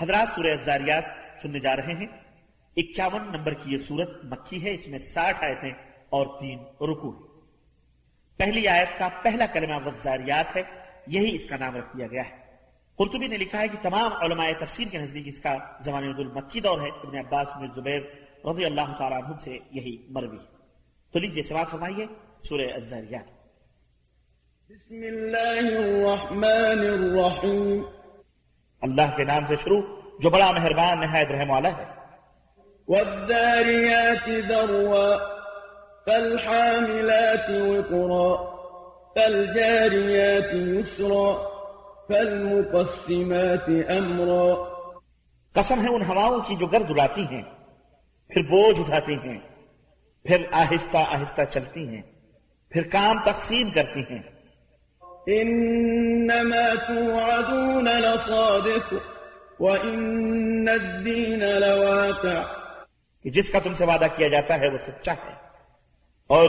حضرات سورہ الزاریات سننے جا رہے ہیں۔ اکیاون نمبر کی یہ سورت مکی ہے، اس میں ساٹھ آیتیں اور تین رکو ہیں۔ پہلی آیت کا پہلا کلمہ وزاریات ہے، یہی اس کا نام رکھ دیا گیا ہے۔ قرطبی نے لکھا ہے کہ تمام علماء تفسیر کے نزدیک اس کا زمانہ المکی دور ہے۔ ابن عباس بن زبیر رضی اللہ تعالیٰ عنہ سے یہی مروی ہے۔ تو لیجیے سوال فرمائیے سورہ الزاریات۔ بسم اللہ الرحمن الرحیم۔ اللہ کے نام سے شروع جو بڑا مہربان نہایت رحم والا ہے۔ والذاريات ذروا فالحاملات وقرا فالجاريات يسرا فالمقسمات امرا قسم ہے ان ہواؤں کی جو گرد اڑاتی ہیں پھر بوجھ اٹھاتی ہیں پھر آہستہ آہستہ چلتی ہیں پھر کام تقسیم کرتی ہیں۔ إنما توعدون لصادق وإن الدين لواقع. جس کا تم سے وعدہ کیا جاتا ہے وہ سچا ہے اور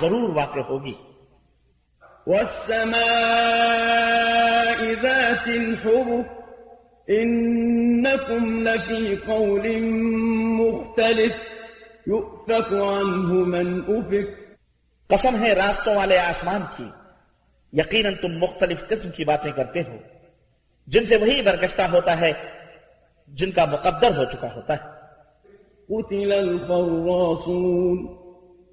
ضرور واقع ہوگی والسماء ذات الحبك إنكم لفي قول مختلف يؤفك عنه من أفك قسم ہے راستوں والے آسمان کی یقیناً تم مختلف قسم کی باتیں کرتے ہو جن سے وہی برگشتہ ہوتا ہے جن کا مقدر ہو چکا ہوتا ہے۔ قتل الخراصون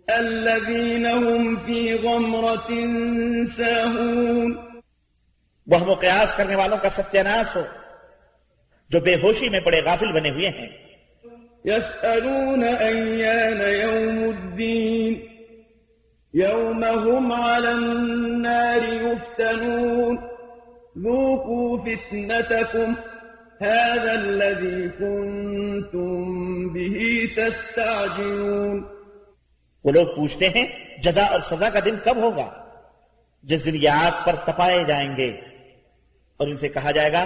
الذين هم في غمرة ساهون وہ و قیاس کرنے والوں کا ستیاناس ہو جو بے ہوشی میں بڑے غافل بنے ہوئے ہیں۔ يسألون أيان يوم الدين يوم هم على النار يفتنون ذوقوا فتنتكم هذا الذي كنتم به تستعجلون وہ لوگ پوچھتے ہیں جزا اور سزا کا دن کب ہوگا؟ جس دن یہ آگ پر تپائے جائیں گے۔ اور ان سے کہا جائے گا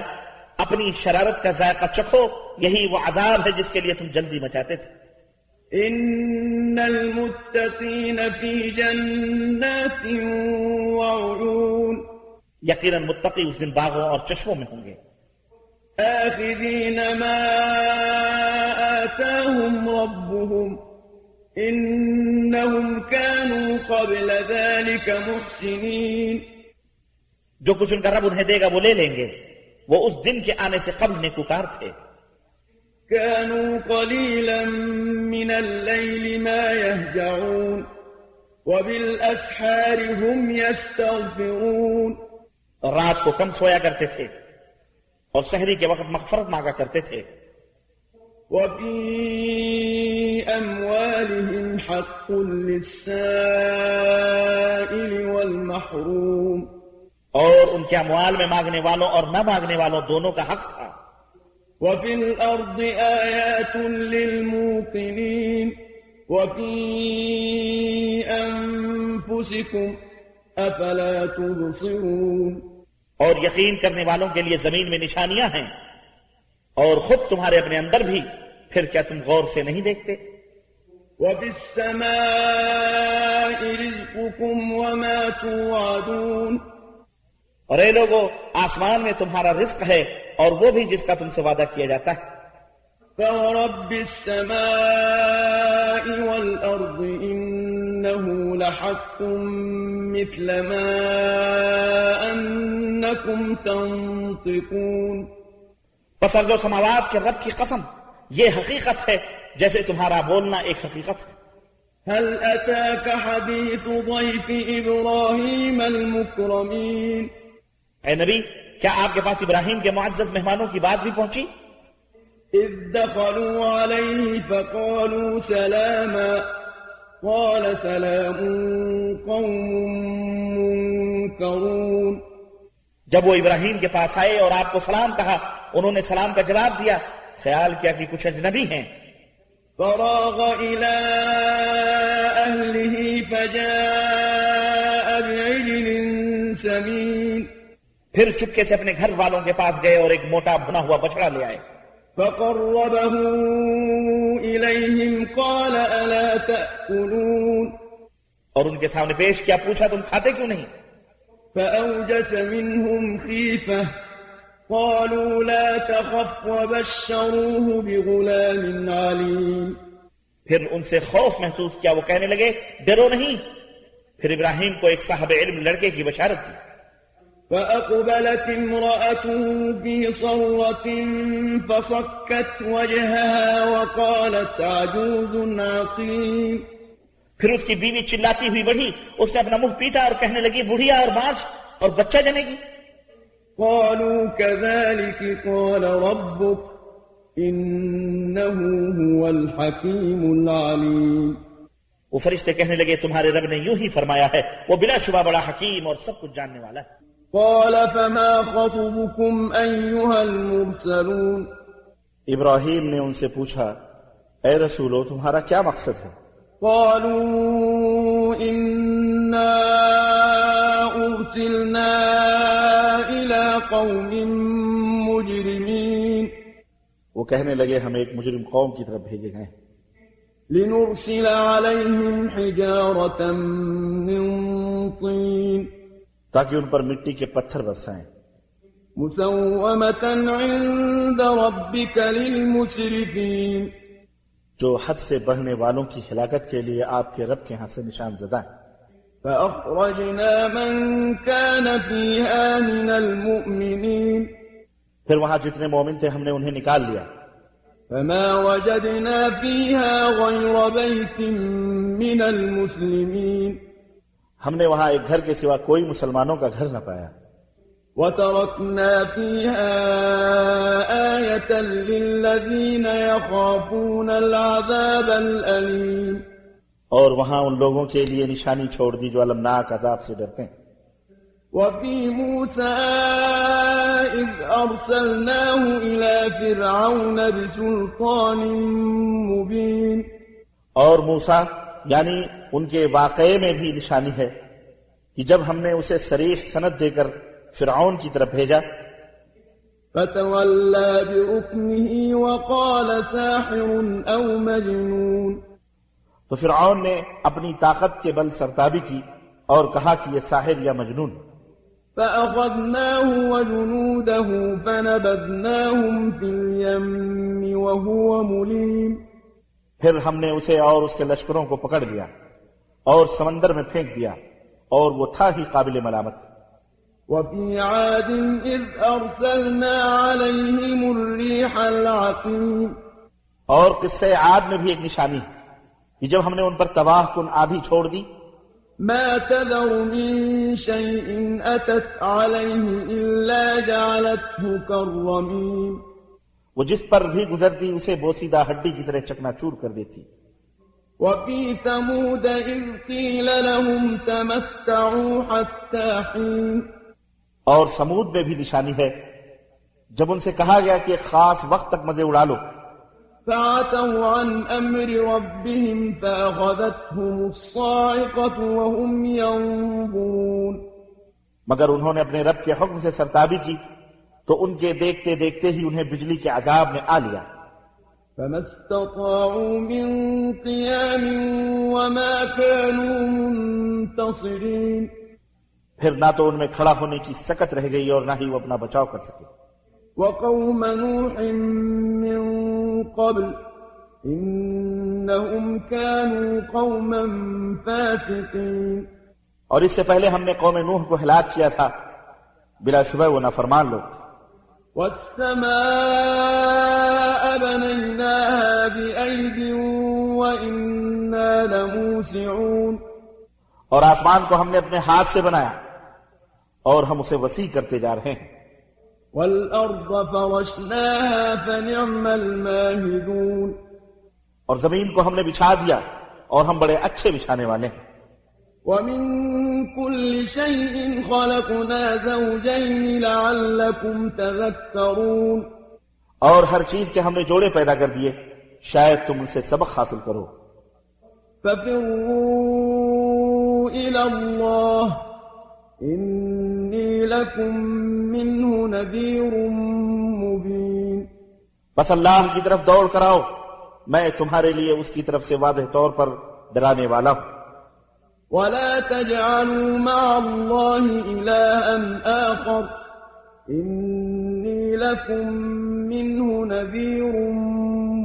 اپنی شرارت کا ذائقہ چکھو یہی وہ عذاب ہے جس کے لیے تم جلدی مچاتے تھے۔ ان المتقین فی جنات وعیون یقیناً متقی اس دن باغوں اور چشموں میں ہوں گے۔ آخذین ما آتاهم ربهم انہم كانوا قبل ذلك محسنین جو کچھ ان کا رب انہیں دے گا وہ لے لیں گے۔ وہ اس دن کے آنے سے قبل نیکوکار تھے۔ كانوا قليلا من الليل ما يهجعون وبالأسحار هم يستغفرون. رات کو کم سویا کرتے تھے اور سحری کے وقت مغفرت مانگا کرتے تھے۔ وفي أموالهم حق للسائل والمحروم. اور ان کے اموال میں مانگنے والوں اور نہ مانگنے والوں دونوں کا حق تھا۔ وفي الأرض آيات للموقنين وفي أنفسكم أفلا تبصرون اور یقین کرنے والوں کے لیے زمین میں نشانیاں ہیں اور خود تمہارے اپنے اندر بھی پھر کیا تم غور سے نہیں دیکھتے؟ وفي السماء رزقكم وما توعدون اور اے لوگو آسمان میں تمہارا رزق ہے اور وہ بھی جس کا تم سے وعدہ کیا جاتا ہے۔ فورب السماء والأرض إنه لحق مثل ما أنكم تنطقون۔ پس ارض و سماوات کے رب کی قسم یہ حقیقت ہے جیسے تمہارا بولنا ایک حقیقت ہے۔ هل أتاك حديث ضيف إبراهيم المكرمين؟ اے نبی کیا آپ کے پاس ابراہیم کے معزز مہمانوں کی بات بھی پہنچی؟ إذ دخلوا عليه فقالوا سلاما قال سلام قوم منكرون جب وہ ابراہیم کے پاس آئے اور آپ کو سلام کہا انہوں نے سلام کا جواب دیا خیال کیا کہ کچھ اجنبی ہیں۔ فراغ إلى أهله فجاء بعجل سمين پھر چپکے سے اپنے گھر والوں کے پاس گئے اور ایک موٹا بنا ہوا بچڑا لے آئے۔ فقربه إليهم قال ألا تأكلون؟ اور ان کے سامنے پیش کیا پوچھا تم کھاتے کیوں نہیں؟ فأوجس منهم خيفة قالوا لا تخف وبشروه بغلام عليم. پھر ان سے خوف محسوس کیا وہ کہنے لگے ڈرو نہیں۔ پھر ابراہیم کو ایک صاحب علم لڑکے کی بشارت دی۔ فأقبلت امرأته في صرة فصكت وجهها وقالت عجوز عقيم. پھر اس کی بیوی چلاتی ہوئی بڑھی اس نے اپنا منہ پیٹا اور کہنے لگی بڑھیا اور بانچ اور بچہ جنے گی۔ قالوا كذلك قال ربك إنه هو الحكيم العليم. وہ فرشتے کہنے لگے تمہارے رب نے یوں ہی فرمایا ہے وہ بلا شبہ بڑا حکیم اور سب کچھ جاننے والا ہے۔ قال فما خطبكم أيها المرسلون؟ إبراهيم نے ان سے پوچھا اے رسولو تمہارا کیا مقصد ہے؟ قالوا إنا أرسلنا إلى قوم مجرمين. وہ کہنے لگے ہم ایک مجرم قوم کی طرف بھیجے گئے۔ لنرسل عليهم حجارة من طين. تاکہ ان پر مٹی کے پتھر برسائیں۔ مسومة عند ربك للمسرفين جو حد سے بڑھنے والوں کی ہلاکت کے لیے آپ کے رب کے ہاں سے نشان زدہ ہیں۔ فأخرجنا من كان فيها من المؤمنين۔ پھر وہاں جتنے مومن تھے ہم نے انہیں نکال لیا۔ فما وجدنا فيها غير بيت من المسلمين۔ ہم نے وہاں ایک گھر کے سوا کوئی مسلمانوں کا گھر نہ پایا۔ وتركنا فيها آية للذين يخافون العذاب الأليم۔ اور وہاں ان لوگوں کے لیے نشانی چھوڑ دی جو المناک عذاب سے ڈرتے ہیں۔ وفي موسى إذ أرسلناه إلى فرعون بسلطان مبين۔ اور موسا یعنی ان کے واقعے میں بھی نشانی ہے کہ جب ہم نے اسے سریح سند دے کر فرعون کی طرف بھیجا۔ فتولى بركنه وقال ساحر أو مجنون۔ تو فرعون نے اپنی طاقت کے بل سرتابی کی اور کہا کہ یہ ساحر یا مجنون۔ فأخذناه وجنوده فنبذناهم في اليم وهو مليم۔ پھر ہم نے اسے اور اس کے لشکروں کو پکڑ لیا۔ اور سمندر میں پھینک دیا اور وہ تھا ہی قابل ملامت۔ وفي عاد إذ أرسلنا عليهم الريح العقيم۔ اور قصے عاد میں بھی ایک نشانی ہے کہ جب ہم نے ان پر تباہ کن آدھی چھوڑ دی۔ ما تذر من شيء أتت عليه إلا جعلته كالرميم۔ وہ جس پر بھی گزرتی اسے بوسیدہ ہڈی کی طرح چکنا چور کر دیتی۔ وفي ثمود إذ قيل لهم تمتعوا حتى حين. اور سمود میں بھی نشانی ہے۔ جب ان سے کہا گیا کہ ایک خاص وقت تک مزے اڑا لو۔ فعتوا عن أمر ربهم فأخذتهم الصاعقة وهم ينظرون. مگر انہوں نے اپنے رب کے حکم سے سرتابی کی تو ان کے دیکھتے دیکھتے ہی انہیں بجلی کے عذاب نے آ لیا۔ فما استطاعوا من قيام وما كانوا منتصرين. پھر نہ تو ان میں کھڑا ہونے کی سکت رہ گئی اور نہ ہی وہ اپنا بچاؤ کر سکے۔ وقوم نوح من قبل إنهم كانوا قوما فاسقين. اور اس سے پہلے ہم نے قوم نوح کو ہلاک کیا تھا۔ بلا شبہ وہ نافرمان لوگ تھے۔ والسماء بنيناها بأيد وإنا لموسعون. اور آسمان کو ہم نے اپنے ہاتھ سے بنایا اور ہم اسے وسیع کرتے جا رہے ہیں۔ والأرض فرشناها فنعم الماهدون. اور زمین کو ہم نے بچھا دیا اور ہم بڑے اچھے بچھانے والے ہیں۔ ومن كل شيء خلقنا زوجين لعلكم تذكرون. اور ہر چیز کے ہم نے جوڑے پیدا کر دیے شاید تم ان سے سبق حاصل کرو۔ ففروا إلى الله إني لكم منه نذير مبين. بس اللہ کی طرف دوڑ کراؤ میں تمہارے لیے اس کی طرف سے واضح طور پر ڈرانے والا ہوں۔ ولا تجعلوا مع الله إلها آخر إني لكم منه نذير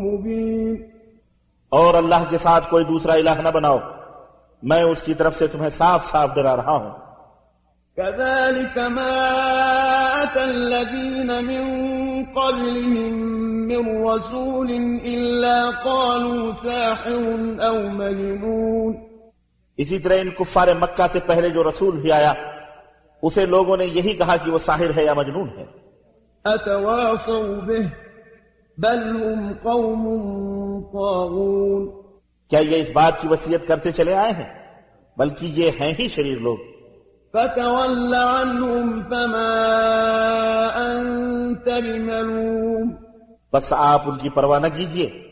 مبين اور اللہ کے ساتھ کوئی دوسرا الہ نہ بناؤ۔ میں اس کی طرف سے تمہیں صاف صاف ڈرا رہا ہوں۔ كذلك ما أتى الذين من قبلهم من رسول إلا قالوا ساحر أو مجنون اسی طرح ان کفار مکہ سے پہلے جو رسول بھی آیا اسے لوگوں نے یہی کہا کہ وہ ساحر ہے یا مجنون ہے۔ أتواصوا به بل هم قوم طاغون۔ کیا یہ اس بات کی وصیت کرتے چلے آئے ہیں؟ بلکہ یہ ہیں ہی شریر لوگ۔ فتول عنهم فما أنت بملوم۔ بس آپ ان کی پرواہ نہ کیجیے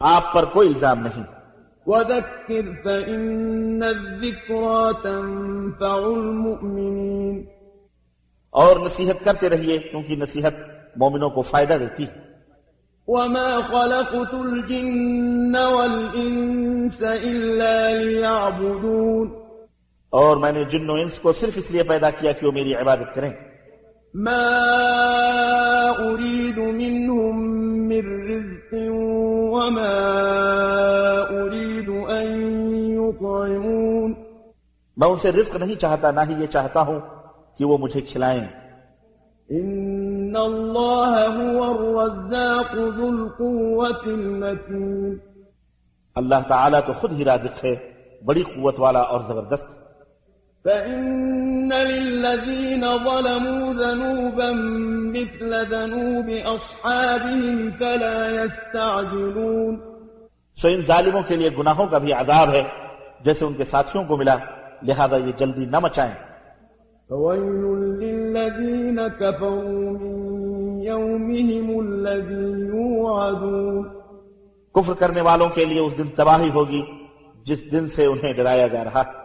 آپ پر کوئی الزام نہیں۔ وذكر فإن الذكرى تنفع المؤمنين. اور نصیحت کرتے رہیے کیونکہ نصیحت مومنوں کو فائدہ دیتی وما خلقت الجن والإنس إلا ليعبدون۔ اور میں نے جن و انس کو صرف اس لیے پیدا کیا کہ وہ میری عبادت کریں۔ ما أريد منهم من رزق وما میں ان سے رزق نہیں چاہتا نہ ہی یہ چاہتا ہوں کہ وہ مجھے کھلائیں۔ إن الله هو الرزاق ذو القوة المتين اللہ تعالیٰ تو خود ہی رازق ہے بڑی قوت والا اور زبردست۔ فإن للذين ظلموا ذنوبا مثل ذنوب أصحابهم فلا يستعجلون۔ سو ان ظالموں کے لیے گناہوں کا بھی عذاب ہے جیسے ان کے ساتھیوں کو ملا۔ لہذا یہ جلدی نہ مچائیں۔ فويل للذين كفروا من يومهم الذي يوعدون۔ کفر کرنے والوں کے لیے اس دن تباہی ہوگی جس دن سے انہیں ڈرایا جا رہا۔ ہے